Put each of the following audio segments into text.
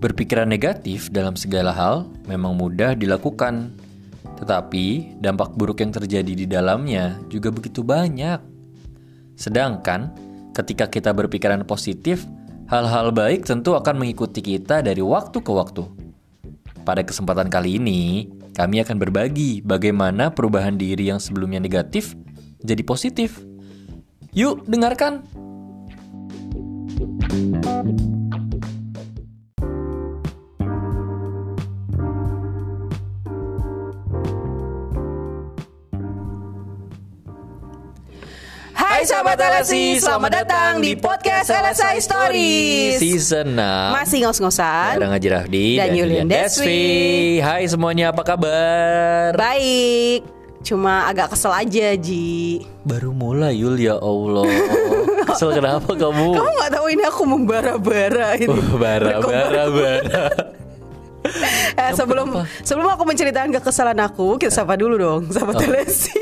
Berpikiran negatif dalam segala hal memang mudah dilakukan, tetapi dampak buruk yang terjadi di dalamnya juga begitu banyak. Sedangkan ketika kita berpikiran positif, hal-hal baik tentu akan mengikuti kita dari waktu ke waktu. Pada kesempatan kali ini, kami akan berbagi bagaimana perubahan diri yang sebelumnya negatif jadi positif. Yuk, dengarkan. Hai sahabat LSI, selamat datang di podcast LSI Stories. Season 6 Masih ngos-ngosan. Bareng Haji Rafdi Dan Yulian Deswi. Hai semuanya, apa kabar? Baik. Cuma agak kesel aja Ji. Baru mulai Yul, ya Allah Kesel kenapa kamu? Kamu nggak tahu ini aku membara-bara ini. Oh, bara, bara, bara Eh, sebelum sebelum aku menceritakan kekesalan aku, kita sapa dulu dong, Oh. sahabat LSI.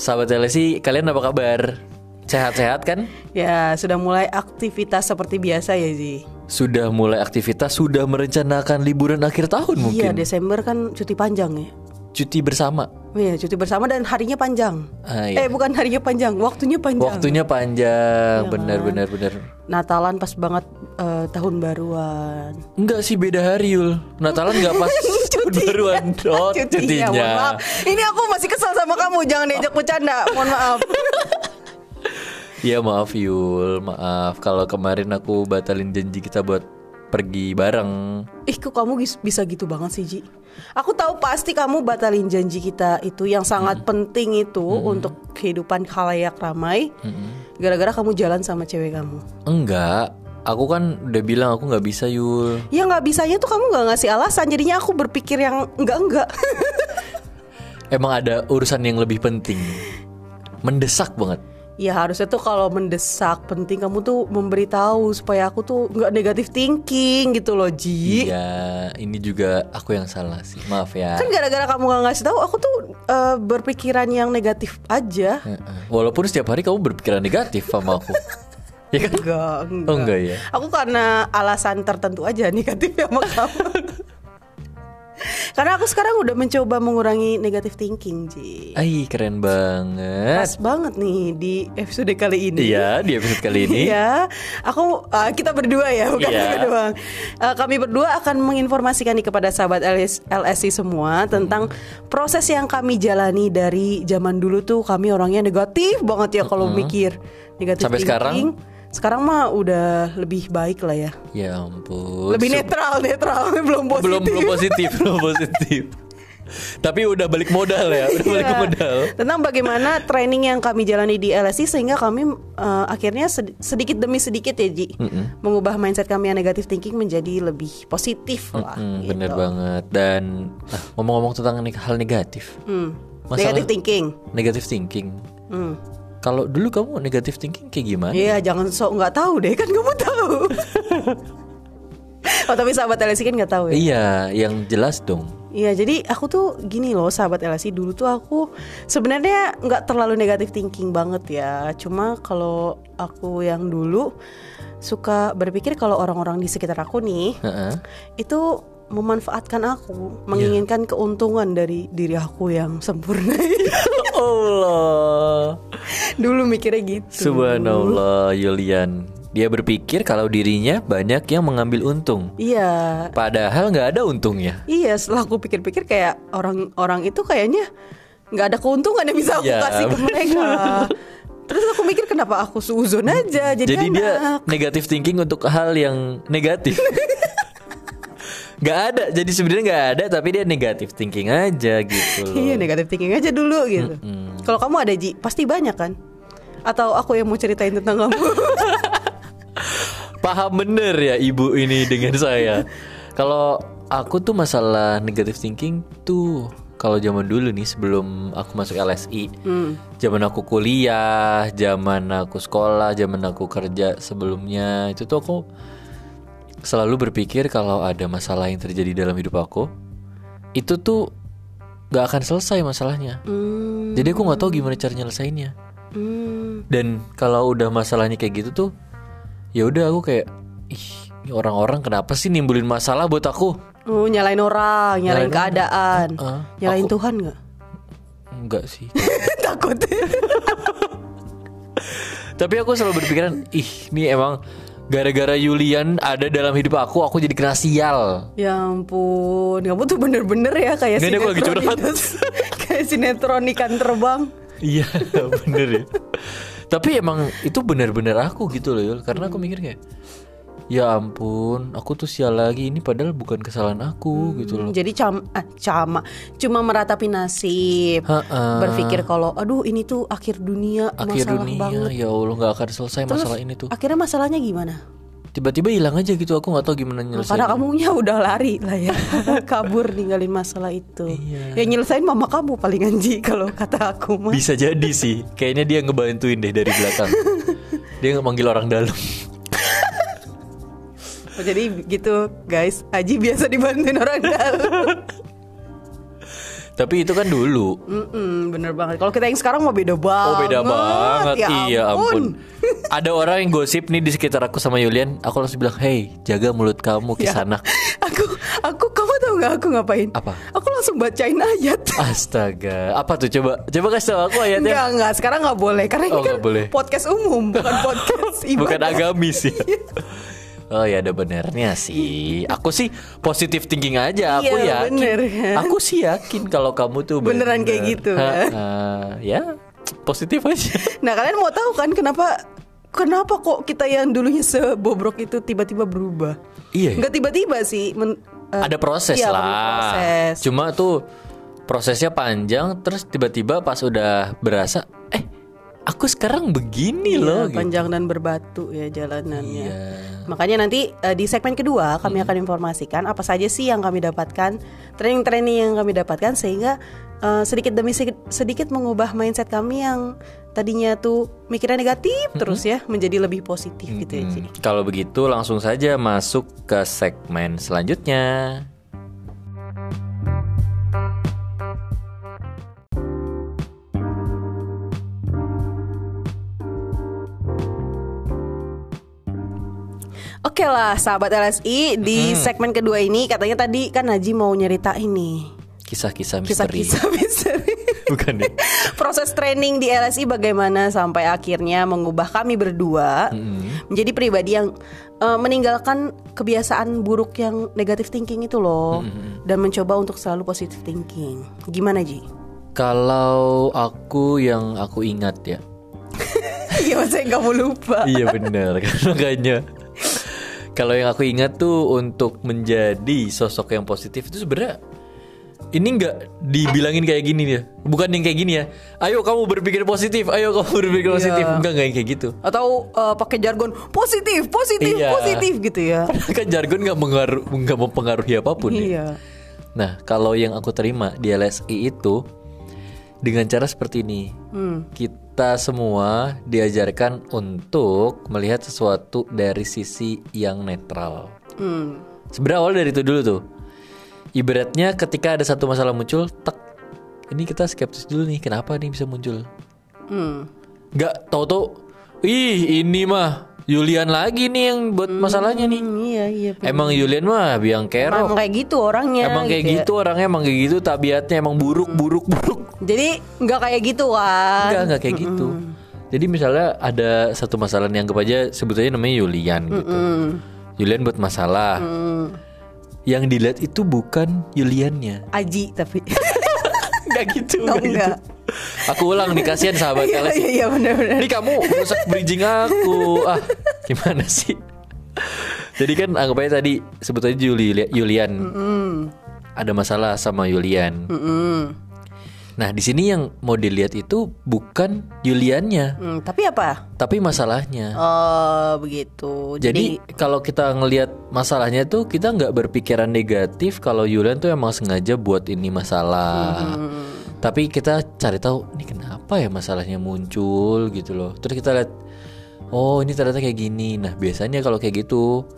Sahabat LSI, kalian apa kabar? Sehat-sehat kan? ya sudah mulai aktivitas seperti biasa ya Ji. Sudah mulai aktivitas, sudah merencanakan liburan akhir tahun Iya mungkin Desember kan cuti panjang ya. Cuti bersama Iya cuti bersama dan harinya panjang. Ah, iya. Eh bukan harinya panjang, waktunya panjang. Waktunya panjang, Iya benar kan? benar benar. Natalan pas banget eh, tahun baruan. Enggak sih beda hari Yul. Natalan enggak pas tahun baruan dot Cutinya, cutinya. mohon maaf. Ini aku masih kesel sama kamu, jangan diajak bercanda. Mohon maaf. Ya maaf Yul, maaf kalau kemarin aku batalin janji kita buat pergi bareng. Ih, kok kamu bisa gitu banget sih, Ji? Aku tahu pasti kamu batalin janji kita itu yang sangat penting itu untuk kehidupan khalayak ramai. Gara-gara kamu jalan sama cewek kamu. Enggak, aku kan udah bilang aku nggak bisa Yul. Ya nggak bisanya tuh kamu nggak ngasih alasan, jadinya aku berpikir yang enggak-enggak. Emang ada urusan yang lebih penting, mendesak banget. Ya harusnya tuh kalau mendesak penting kamu tuh memberitahu supaya aku tuh nggak negatif thinking gitu loh Ji. Iya, ini juga aku yang salah sih. Maaf ya. Kan gara-gara kamu gak ngasih tahu aku tuh eh, berpikiran yang negatif aja. Walaupun setiap hari kamu berpikiran negatif sama aku. ya kan? Enggak, enggak. Oh enggak ya. Aku karena alasan tertentu aja negatif sama kamu. karena aku sekarang udah mencoba mengurangi negatif thinking, Ji. Ay, keren banget. Pas banget nih di episode kali ini. Iya, di episode kali ini. Iya, aku uh, kita berdua ya, bukan Iya. kita doang. Uh, kami berdua akan menginformasikan nih kepada sahabat LS, LSI semua tentang proses yang kami jalani dari zaman dulu tuh kami orangnya negatif banget ya kalau mikir negatif Sampai thinking. Sekarang mah udah lebih baik lah ya. Ya ampun. Lebih netral, netral, belum positif. belum belum positif, belum positif. Tapi udah balik modal ya, udah balik Iya. modal. Tentang bagaimana training yang kami jalani di LSI sehingga kami uh, akhirnya sed- sedikit demi sedikit ya Ji mengubah mindset kami yang negatif thinking menjadi lebih positif lah. Hmm, gitu. bener banget. Dan nah, ngomong-ngomong tentang ne- hal negatif, Hmm. Masalah- Negative thinking. negatif thinking. Hmm. Kalau dulu kamu negatif thinking kayak gimana? Iya, jangan sok nggak tahu deh kan kamu tahu. oh tapi sahabat LSI kan nggak tahu ya. Iya, yang jelas dong. Iya, jadi aku tuh gini loh sahabat LSI dulu tuh aku sebenarnya nggak terlalu negatif thinking banget ya. Cuma kalau aku yang dulu suka berpikir kalau orang-orang di sekitar aku nih Heeh. itu memanfaatkan aku, menginginkan keuntungan dari diri aku yang sempurna. Allah. dulu mikirnya gitu. Subhanallah, Yulian. Dia berpikir kalau dirinya banyak yang mengambil untung. Iya, Padahal nggak ada untungnya. Iya, setelah aku pikir-pikir kayak orang-orang itu kayaknya nggak ada keuntungan yang bisa aku Iya, kasih ke mereka. Terus aku mikir kenapa aku suzon aja jadi, Jadi dia negatif thinking untuk hal yang negatif. Gak ada, jadi sebenarnya nggak ada, tapi dia negatif thinking aja gitu loh. Iya negatif thinking aja dulu gitu. Kalau kamu ada Ji, pasti banyak kan? Atau aku yang mau ceritain tentang kamu? Paham bener ya ibu ini dengan saya. Kalau aku tuh masalah negatif thinking tuh kalau zaman dulu nih sebelum aku masuk LSI, zaman aku kuliah, zaman aku sekolah, zaman aku kerja sebelumnya itu tuh aku selalu berpikir kalau ada masalah yang terjadi dalam hidup aku, itu tuh gak akan selesai masalahnya. Hmm, Jadi aku nggak tahu gimana cara nyelesainnya. hmm. Dan kalau udah masalahnya kayak gitu tuh, ya udah aku kayak, ih orang-orang kenapa sih nimbulin masalah buat aku? Oh, nyalain orang, nyalain, Nyalain keadaan. Ah, nyalain aku- Tuhan nggak? Enggak sih. Takut. Tapi aku selalu berpikiran, ih, ini emang gara-gara Yulian ada dalam hidup aku, aku jadi kena sial. ya ampun, kamu tuh bener-bener ya kayak Nggak, ini aku lagi sinetron curhat. itu. kayak sinetron ikan terbang. Iya, bener ya. Tapi emang itu benar-benar aku gitu loh, Yul. Karena aku mikir kayak, ya ampun, aku tuh sial lagi. Ini padahal bukan kesalahan aku gitu loh. Jadi cam, ah, cama, cuma meratapi nasib. Ha-ha. Berpikir kalau, aduh ini tuh akhir dunia, Akhir masalah dunia, banget. ya Allah nggak akan selesai Terus masalah ini tuh. akhirnya masalahnya gimana? Tiba-tiba hilang aja gitu, aku nggak tahu gimana Nah, nyelesain. karena kamunya udah lari lah ya Kabur ninggalin masalah itu Iya. Ya nyelesain mama kamu paling anji Kalau kata aku mah Bisa jadi sih, kayaknya dia ngebantuin deh dari belakang. dia nggak manggil orang dalam. Oh, Jadi gitu guys Aji biasa dibantuin orang dalam Tapi itu kan dulu. Mm-mm, Bener banget Kalau kita yang sekarang mah beda banget Oh beda banget, Ya iya ampun. Ada orang yang gosip nih di sekitar aku sama Yulian, aku langsung bilang, hey jaga mulut kamu Ya. kisanak. Aku Aku Kamu tahu nggak aku ngapain Apa? Aku langsung bacain ayat Astaga, apa tuh coba? Coba kasih tau aku ayatnya. Enggak, enggak. Sekarang nggak boleh. Karena ini Oh, kan nggak boleh. podcast umum, bukan podcast ibadah. Bukan agamis ya. Iya. Oh ya ada benernya sih. Aku sih positif thinking aja. Aku Iya, yakin. bener kan? Aku sih yakin kalau kamu tuh Beneran kayak bener. gitu, Ha, kan? ha, ya positif aja. Nah kalian mau tahu kan kenapa kenapa kok kita yang dulunya sebobrok itu tiba-tiba berubah? Iya ya? Nggak tiba-tiba sih. men- eh, ada proses iya, lah. Proses. Cuma tuh prosesnya panjang. Terus tiba-tiba pas udah berasa, aku sekarang begini Iya, loh. gitu. panjang dan berbatu ya jalanannya. Iya. Makanya nanti eh, di segmen kedua kami akan informasikan apa saja sih yang kami dapatkan, training-training yang kami dapatkan sehingga eh, sedikit demi sedikit, sedikit mengubah mindset kami yang tadinya tuh mikirnya negatif terus ya menjadi lebih positif gitu ya. Ci. Hmm, Kalau begitu langsung saja masuk ke segmen selanjutnya. Lah sahabat LSI di segmen kedua ini katanya tadi kan Haji mau nyerita ini Kisah-kisah misteri. kisah-kisah misteri. Bukan ya? Proses training di LSI bagaimana sampai akhirnya mengubah kami berdua menjadi pribadi yang eh, meninggalkan kebiasaan buruk yang negatif thinking itu loh dan mencoba untuk selalu positive thinking. Gimana Ji? Kalau aku yang aku ingat ya. Iya saya kamu lupa. iya benar kan makanya. Kalau yang aku ingat tuh untuk menjadi sosok yang positif itu sebenarnya ini nggak dibilangin kayak gini ya. Bukan yang kayak gini ya. Ayo kamu berpikir positif. Ayo kamu berpikir positif. Iya. Enggak enggak yang kayak gitu. Atau eh, pakai jargon positif, positif, Iya. positif gitu ya. kan jargon nggak mengaruh nggak mempengaruhi apa pun ya. Iya. Nah, kalau yang aku terima di LSI itu dengan cara seperti ini. Hmm. Kita semua diajarkan untuk melihat sesuatu dari sisi yang netral. Hmm. Sebenarnya awal dari itu dulu tuh. Ibaratnya ketika ada satu masalah muncul, tek. Ini kita skeptis dulu nih, kenapa nih bisa muncul? Hmm. Gak tau tuh, ih ini mah Yulian lagi nih yang buat masalahnya nih. Hmm, iya iya. bener. Emang Yulian mah biang kerok. Emang kayak gitu orangnya. Emang kayak ya. gitu orangnya emang kayak gitu tabiatnya emang buruk buruk buruk. Jadi nggak kayak gitu kan? Enggak enggak kayak gitu. Jadi misalnya ada satu masalah nih anggap aja sebutannya namanya Yulian gitu. Yulian buat masalah. Yang dilihat itu bukan Yuliannya. Aji tapi. Enggak gitu. Oh, nggak gitu. Aku ulang nih kasihan sahabat Iya iya iya benar-benar. Ini kamu merusak bridging aku. Ah, gimana sih? Jadi kan anggap aja tadi sebut aja Yuli, Yulian. Ada masalah sama Yulian. Nah, di sini yang mau dilihat itu bukan Yuliannya, Hmm, tapi apa? tapi masalahnya. Oh begitu. Jadi, kalau kita ngelihat masalahnya tuh kita nggak berpikiran negatif kalau Yulian tuh emang sengaja buat ini masalah. Tapi kita cari tahu ini kenapa ya masalahnya muncul gitu loh. Terus kita lihat oh ini ternyata kayak gini. Nah, biasanya kalau kayak gitu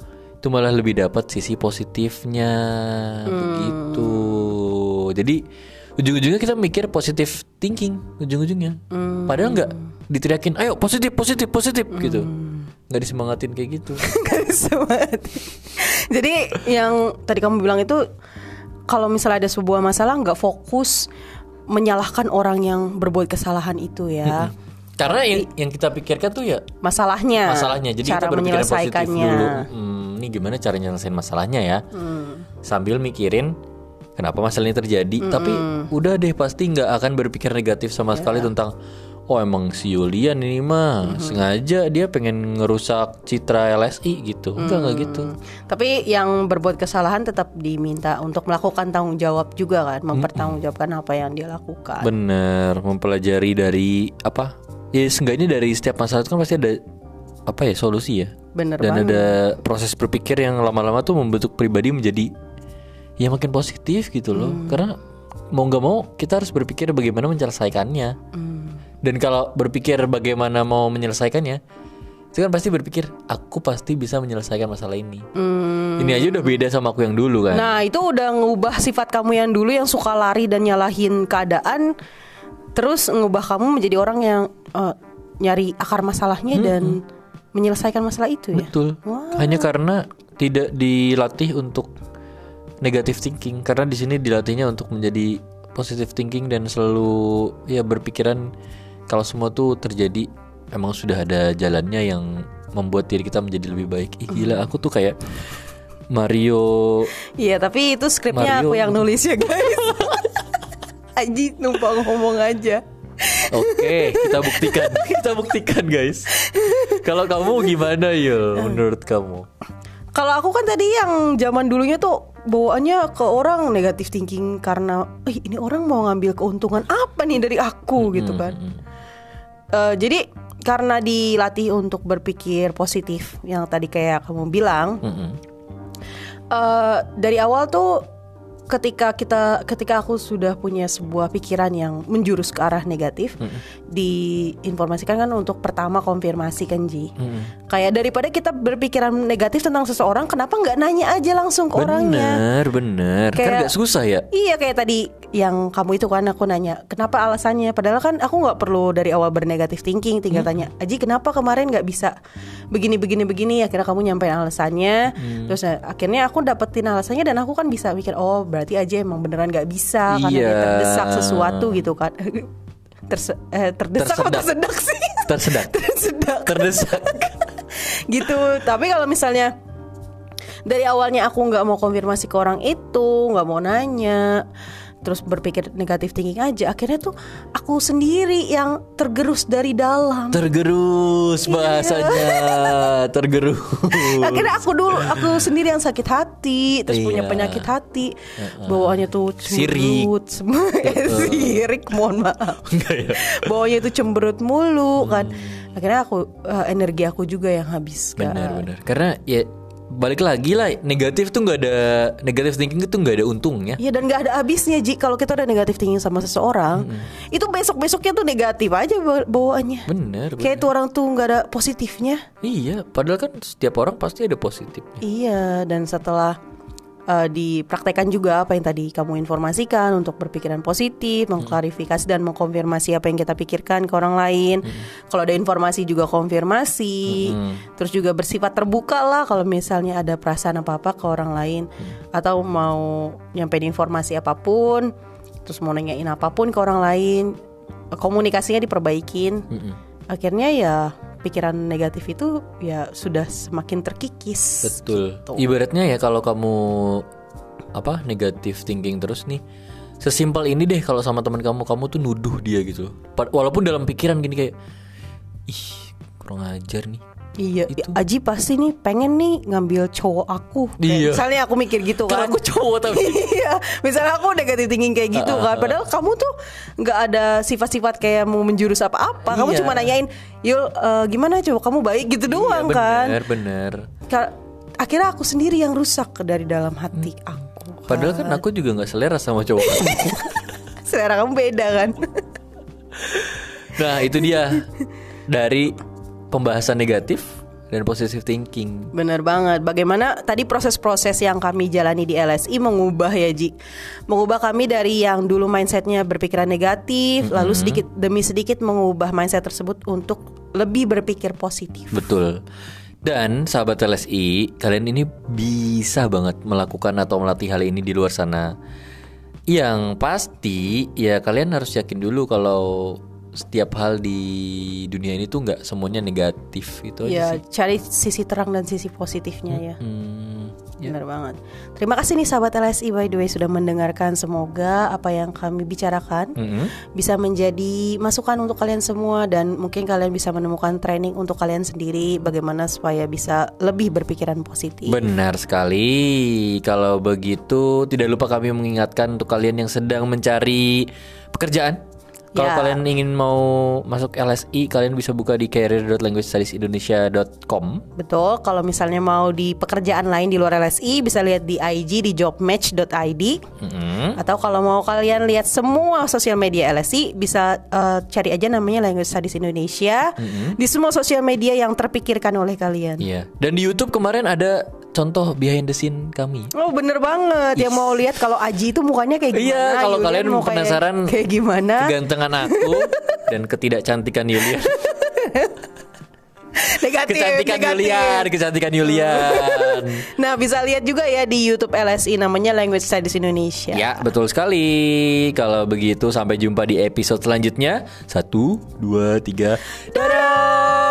itu malah lebih dapat sisi positifnya begitu. Jadi ujung-ujungnya kita mikir positif thinking ujung-ujungnya. Padahal nggak diteriakin ayo positif positif positif gitu. nggak disemangatin kayak gitu. Gak semangat. Jadi yang tadi kamu bilang itu kalau misalnya ada sebuah masalah nggak fokus menyalahkan orang yang berbuat kesalahan itu ya. Karena yang yang kita pikirkan tuh ya Masalahnya. masalahnya. Jadi cara kita berpikiran positif menyelesaikannya. dulu. Hmm, ini gimana cara nyelesain masalahnya ya? Hmm. Sambil mikirin kenapa masalah ini terjadi. Tapi udah deh pasti nggak akan berpikir negatif sama sekali Ya. tentang oh emang si Yulian ini mah sengaja dia pengen ngerusak citra LSI gitu. Enggak enggak gitu. Tapi yang berbuat kesalahan tetap diminta untuk melakukan tanggung jawab juga kan, mempertanggungjawabkan apa yang dia lakukan. Bener, mempelajari dari apa? Ya seenggaknya dari setiap masalah itu kan pasti ada apa ya solusi ya. Bener Dan banget. ada proses berpikir yang lama-lama tuh membentuk pribadi menjadi ya makin positif gitu loh. Hmm. Karena mau nggak mau kita harus berpikir bagaimana menyelesaikannya. Hmm. Dan kalau berpikir bagaimana mau menyelesaikannya, itu kan pasti berpikir aku pasti bisa menyelesaikan masalah ini. Hmm. Ini aja udah beda sama aku yang dulu kan. Nah itu udah ngubah sifat kamu yang dulu yang suka lari dan nyalahin keadaan, terus ngubah kamu menjadi orang yang eh, nyari akar masalahnya dan menyelesaikan masalah itu ya. Betul. Hanya karena tidak dilatih untuk negative thinking karena di sini dilatihnya untuk menjadi positive thinking dan selalu ya berpikiran kalau semua tuh terjadi emang sudah ada jalannya yang membuat diri kita menjadi lebih baik. Ih gila aku tuh kayak Mario Iya tapi itu skripnya Mario. aku yang nulis ya guys. Aji numpang ngomong aja. Oke, kita buktikan. kita buktikan, guys. Kalau kamu gimana, Yul? Menurut kamu? Kalau aku kan tadi yang zaman dulunya tuh bawaannya ke orang negatif thinking karena, "Ih, ini orang mau ngambil keuntungan apa nih dari aku gitu kan. Eh, jadi karena dilatih untuk berpikir positif yang tadi kayak kamu bilang, Mm-mm. eh, dari awal tuh ketika kita ketika aku sudah punya sebuah pikiran yang menjurus ke arah negatif, diinformasikan kan untuk pertama konfirmasi kan Ji. Kayak daripada kita berpikiran negatif tentang seseorang, kenapa nggak nanya aja langsung ke orangnya? Bener, bener. Kan Kayak- gak susah ya? Iya kayak tadi yang kamu itu kan aku nanya kenapa alasannya padahal kan aku nggak perlu dari awal bernegatif thinking tinggal tanya Aji kenapa kemarin nggak bisa begini begini begini akhirnya kamu nyampein alasannya terus eh, akhirnya aku dapetin alasannya dan aku kan bisa mikir oh berarti Aji emang beneran nggak bisa karena dia Iya. terdesak sesuatu gitu kan Terse eh, terdesak atau Tersedak. tersedak sih Tersedak. tersedak Terdesak. gitu tapi kalau misalnya dari awalnya aku nggak mau konfirmasi ke orang itu nggak mau nanya terus berpikir negatif thinking aja akhirnya tuh aku sendiri yang tergerus dari dalam Tergerus bahasanya. Tergerus. akhirnya aku dulu aku sendiri yang sakit hati terus punya Iya. penyakit hati bawaannya tuh cemberut semua sirik mohon maaf Enggak ya? bawahnya itu cemberut mulu kan akhirnya aku eh, energi aku juga yang habis kan Benar, benar. Karena ya balik lagi lah negatif tuh nggak ada negatif thinking itu nggak ada untungnya. Iya dan gak ada habisnya Ji. Kalau kita udah negatif thinking sama seseorang Itu besok-besoknya tuh negatif aja bawa- bawaannya. Bener, Kayak itu orang tuh gak ada positifnya. Iya, padahal kan setiap orang pasti ada positifnya. Iya dan setelah eh, dipraktekkan juga apa yang tadi kamu informasikan Untuk berpikiran positif Mengklarifikasi dan mengkonfirmasi apa yang kita pikirkan ke orang lain. Kalau ada informasi juga konfirmasi. Terus juga bersifat terbuka lah Kalau misalnya ada perasaan apa-apa ke orang lain. Atau mau nyampein informasi apa pun Terus mau nanyain apa pun ke orang lain Komunikasinya diperbaikin. Akhirnya ya pikiran negatif itu ya sudah semakin terkikis Betul. gitu. Ibaratnya ya kalau kamu apa negatif thinking terus nih, sesimpel ini deh kalau sama teman kamu kamu tuh nuduh dia gitu. Walaupun dalam pikiran gini kayak ih kurang ajar nih. Iya, Aji pasti nih pengen nih ngambil cowok aku. Kayak Iya. Misalnya aku mikir gitu Kalau kan. aku cowok tapi iya, misalnya aku negatif thinking kayak gitu kan. Padahal kamu tuh nggak ada sifat-sifat kayak mau menjurus apa-apa. Kamu Iya. cuma nanyain, "Yul, eh, gimana cowok kamu baik gitu doang Iya, kan?" bener bener. Akhirnya aku sendiri yang rusak dari dalam hati aku. Padahal kan aku juga nggak selera sama cowok. Selera kamu beda kan? nah itu dia dari pembahasan negatif dan positive thinking. Bener banget. Bagaimana tadi proses-proses yang kami jalani di LSI mengubah ya Ji, mengubah kami dari yang dulu mindsetnya berpikiran negatif, lalu sedikit demi sedikit mengubah mindset tersebut untuk lebih berpikir positif. Betul. Dan sahabat LSI, kalian ini bisa banget melakukan atau melatih hal ini di luar sana. Yang pasti ya kalian harus yakin dulu kalau setiap hal di dunia ini tuh nggak semuanya negatif itu aja Ya sih. cari sisi terang dan sisi positifnya ya. Hmm, ya. Benar banget. Terima kasih nih sahabat LSI by the way sudah mendengarkan. Semoga apa yang kami bicarakan Mm-mm. bisa menjadi masukan untuk kalian semua dan mungkin kalian bisa menemukan training untuk kalian sendiri bagaimana supaya bisa lebih berpikiran positif. Benar sekali. Kalau begitu, tidak lupa kami mengingatkan untuk kalian yang sedang mencari pekerjaan. Kalau Ya. kalian ingin mau masuk LSI, kalian bisa buka di career.languagestudiesindonesia.com. Betul, kalau misalnya mau di pekerjaan lain di luar LSI bisa lihat di IG di jobmatch.id Mm-mm. atau kalau mau kalian lihat semua sosial media LSI bisa eh, cari aja namanya Language Studies Indonesia di semua sosial media yang terpikirkan oleh kalian. Iya. Dan di YouTube kemarin ada contoh behind the scene kami. Oh bener banget Yang mau lihat kalau Aji itu mukanya kayak gimana Iya, kalau Yulian kalian mau kayak- penasaran Kayak gimana kegantengan aku dan ketidakcantikan Yulian. Negatif kecantikan negatif. Yulian, kecantikan Yulian. Nah bisa lihat juga ya di Youtube LSI Namanya Language Studies Indonesia Ya, betul sekali. Kalau begitu sampai jumpa di episode selanjutnya. Satu, dua, tiga. Dadah